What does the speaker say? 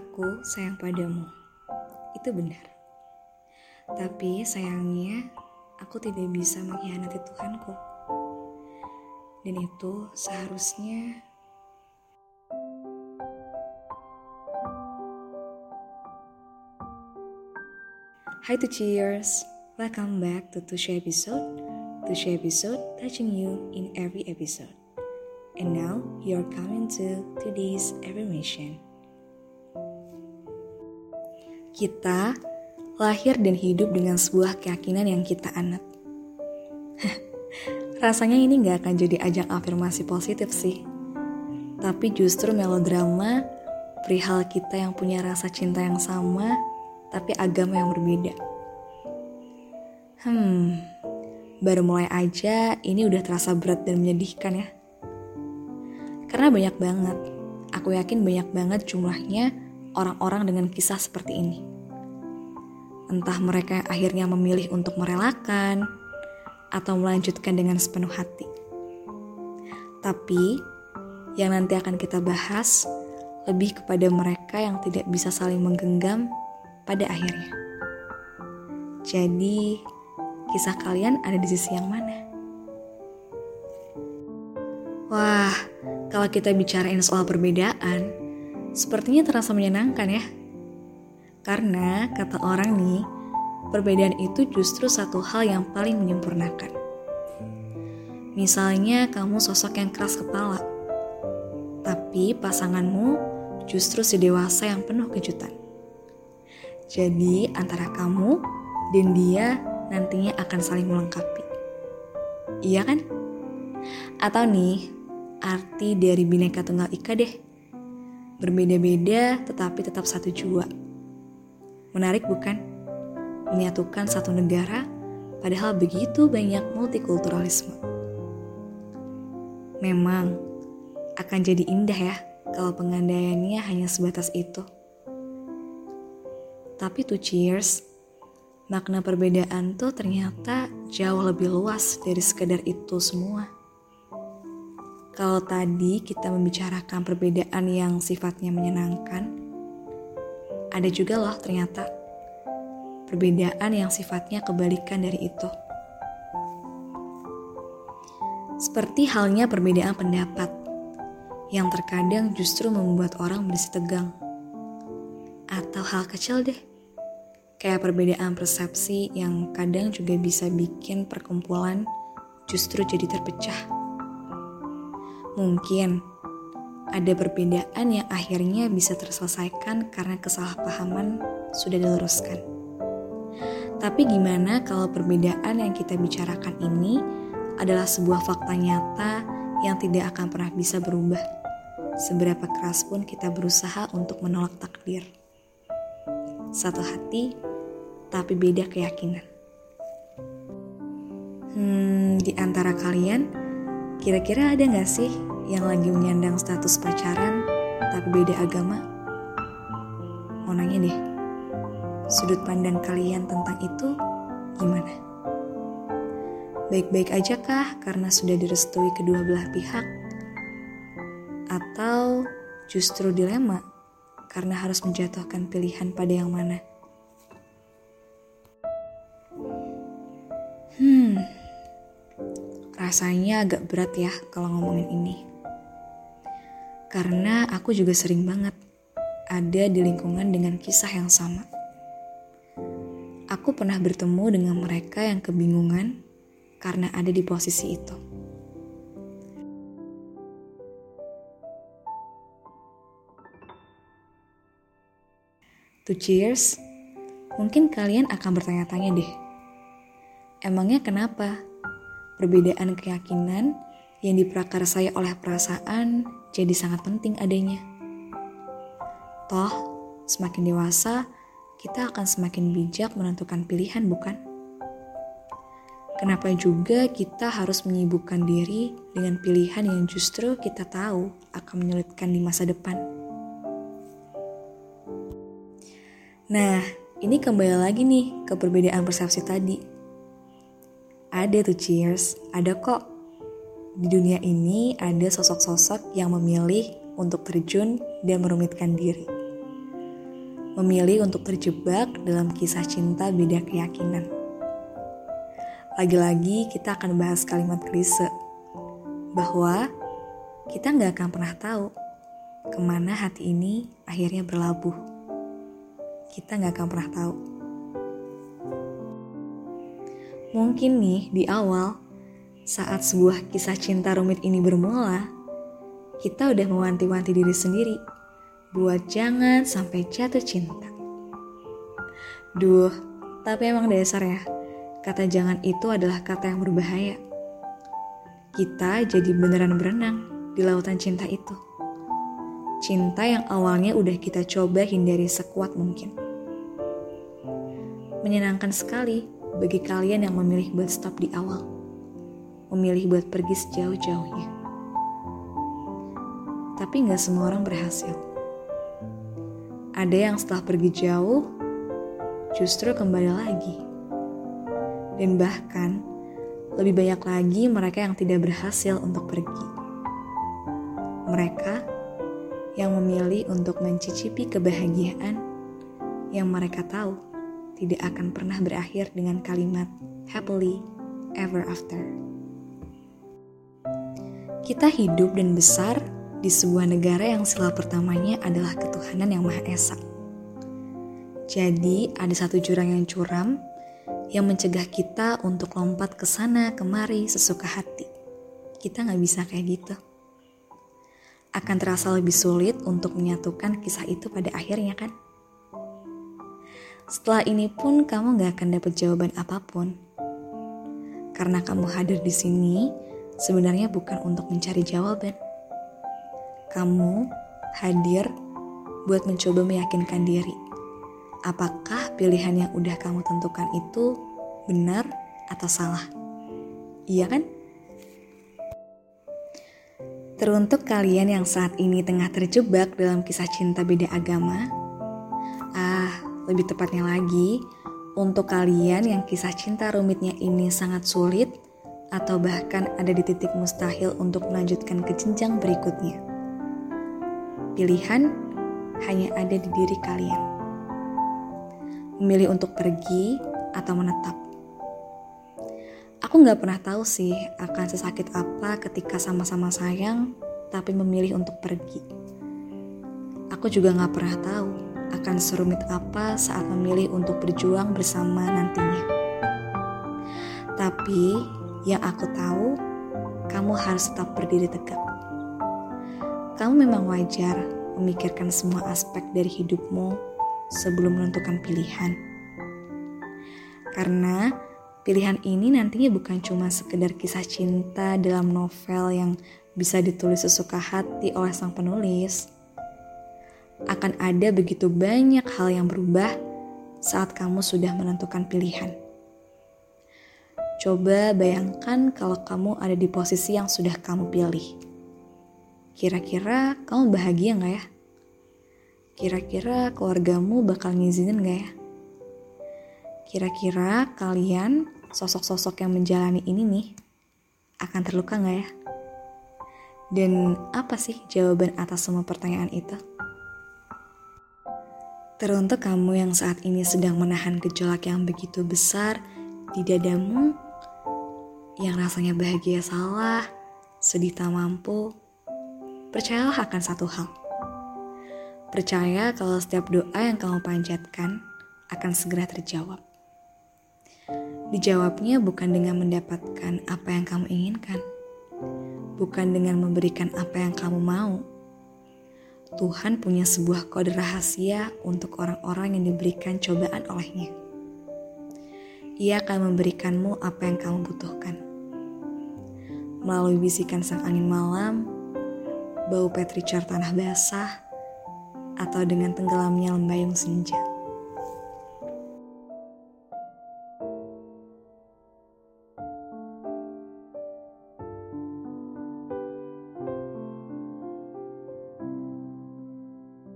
Aku sayang padamu. Itu benar. Tapi sayangnya aku tidak bisa mengkhianati Tuhanku. Dan itu seharusnya Hai to cheers, welcome back to Tushy episode. Tushy episode touching you in every episode. And now you're coming to today's affirmation. Kita lahir dan hidup dengan sebuah keyakinan yang kita anut. Rasanya ini gak akan jadi ajang afirmasi positif sih. Tapi justru melodrama perihal kita yang punya rasa cinta yang sama tapi agama yang berbeda. Hmm, baru mulai aja ini udah terasa berat dan menyedihkan ya. Karena banyak banget, aku yakin banyak banget jumlahnya orang-orang dengan kisah seperti ini. Entah mereka akhirnya memilih untuk merelakan atau melanjutkan dengan sepenuh hati. Tapi yang nanti akan kita bahas lebih kepada mereka yang tidak bisa saling menggenggam pada akhirnya. Jadi, kisah kalian ada di sisi yang mana? Wah, kalau kita bicarain soal perbedaan, sepertinya terasa menyenangkan ya. Karena kata orang nih, perbedaan itu justru satu hal yang paling menyempurnakan. Misalnya kamu sosok yang keras kepala, tapi pasanganmu justru si dewasa yang penuh kejutan. Jadi antara kamu dan dia nantinya akan saling melengkapi. Iya kan? Atau nih, arti dari bineka tunggal ika deh. Berbeda-beda tetapi tetap satu jua. Menarik bukan? Menyatukan satu negara padahal begitu banyak multikulturalisme. Memang akan jadi indah ya kalau pengandaiannya hanya sebatas itu. Tapi to cheers, makna perbedaan tuh ternyata jauh lebih luas dari sekedar itu semua. Kalau tadi kita membicarakan perbedaan yang sifatnya menyenangkan, ada juga loh ternyata perbedaan yang sifatnya kebalikan dari itu. Seperti halnya perbedaan pendapat yang terkadang justru membuat orang berisi tegang. Atau hal kecil deh, Kayak perbedaan persepsi yang kadang juga bisa bikin perkumpulan justru jadi terpecah. Mungkin ada perbedaan yang akhirnya bisa terselesaikan karena kesalahpahaman sudah diluruskan. Tapi gimana kalau perbedaan yang kita bicarakan ini adalah sebuah fakta nyata yang tidak akan pernah bisa berubah. Seberapa keras pun kita berusaha untuk menolak takdir. Satu hati tapi beda keyakinan. Hmm, di antara kalian, kira-kira ada gak sih yang lagi menyandang status pacaran tapi beda agama? Mau nanya deh, sudut pandang kalian tentang itu gimana? Baik-baik aja kah karena sudah direstui kedua belah pihak? Atau justru dilema karena harus menjatuhkan pilihan pada yang mana? Hmm, rasanya agak berat ya kalau ngomongin ini. Karena aku juga sering banget ada di lingkungan dengan kisah yang sama. Aku pernah bertemu dengan mereka yang kebingungan karena ada di posisi itu. To cheers, mungkin kalian akan bertanya-tanya deh, Emangnya kenapa? Perbedaan keyakinan yang diprakarsai oleh perasaan jadi sangat penting adanya. Toh, semakin dewasa, kita akan semakin bijak menentukan pilihan, bukan? Kenapa juga kita harus menyibukkan diri dengan pilihan yang justru kita tahu akan menyulitkan di masa depan? Nah, ini kembali lagi nih ke perbedaan persepsi tadi. Ada tuh cheers, ada kok. Di dunia ini ada sosok-sosok yang memilih untuk terjun dan merumitkan diri. memilih untuk terjebak dalam kisah cinta beda keyakinan. Lagi-lagi kita akan bahas kalimat klise bahwa kita nggak akan pernah tahu ke mana hati ini akhirnya berlabuh. Kita nggak akan pernah tahu. Mungkin nih di awal, saat sebuah kisah cinta rumit ini bermula, kita udah mewanti-wanti diri sendiri buat jangan sampai jatuh cinta. Duh, tapi emang dasar ya, kata jangan itu adalah kata yang berbahaya. Kita jadi beneran berenang di lautan cinta itu. Cinta yang awalnya udah kita coba hindari sekuat mungkin. Menyenangkan sekali bagi kalian yang memilih buat stop di awal. Memilih buat pergi sejauh-jauhnya. Tapi nggak semua orang berhasil ada yang setelah pergi jauh, justru kembali lagi. Dan bahkan, lebih banyak lagi mereka yang tidak berhasil untuk pergi. Mereka yang memilih untuk mencicipi kebahagiaan yang mereka tahu tidak akan pernah berakhir dengan kalimat happily ever after. Kita hidup dan besar di sebuah negara yang sila pertamanya adalah ketuhanan yang Maha Esa. Jadi, ada satu jurang yang curam yang mencegah kita untuk lompat ke sana kemari sesuka hati. Kita nggak bisa kayak gitu. Akan terasa lebih sulit untuk menyatukan kisah itu pada akhirnya kan? Setelah ini pun kamu nggak akan dapat jawaban apa pun. Karena kamu hadir di sini sebenarnya bukan untuk mencari jawaban kamu hadir buat mencoba meyakinkan diri. Apakah pilihan yang udah kamu tentukan itu benar atau salah? Iya kan? Teruntuk kalian yang saat ini tengah terjebak dalam kisah cinta beda agama, ah, lebih tepatnya lagi, untuk kalian yang kisah cinta rumitnya ini sangat sulit atau bahkan ada di titik mustahil untuk melanjutkan ke jenjang berikutnya. Pilihan hanya ada di diri kalian. Memilih untuk pergi atau menetap. Aku nggak pernah tahu sih akan sesakit apa ketika sama-sama sayang tapi memilih untuk pergi. Aku juga nggak pernah tahu akan serumit apa saat memilih untuk berjuang bersama nantinya. Tapi yang aku tahu, kamu harus tetap berdiri tegak kamu memang wajar memikirkan semua aspek dari hidupmu sebelum menentukan pilihan. Karena pilihan ini nantinya bukan cuma sekedar kisah cinta dalam novel yang bisa ditulis sesuka hati oleh sang penulis. Akan ada begitu banyak hal yang berubah saat kamu sudah menentukan pilihan. Coba bayangkan kalau kamu ada di posisi yang sudah kamu pilih Kira-kira kamu bahagia gak ya? Kira-kira keluargamu bakal ngizinin gak ya? Kira-kira kalian, sosok-sosok yang menjalani ini nih, akan terluka gak ya? Dan apa sih jawaban atas semua pertanyaan itu? Teruntuk kamu yang saat ini sedang menahan gejolak yang begitu besar di dadamu, yang rasanya bahagia salah, sedih tak mampu, percayalah akan satu hal. Percaya kalau setiap doa yang kamu panjatkan akan segera terjawab. Dijawabnya bukan dengan mendapatkan apa yang kamu inginkan, bukan dengan memberikan apa yang kamu mau. Tuhan punya sebuah kode rahasia untuk orang-orang yang diberikan cobaan olehnya. Ia akan memberikanmu apa yang kamu butuhkan. Melalui bisikan sang angin malam, bau petrichor tanah basah, atau dengan tenggelamnya lembayung senja.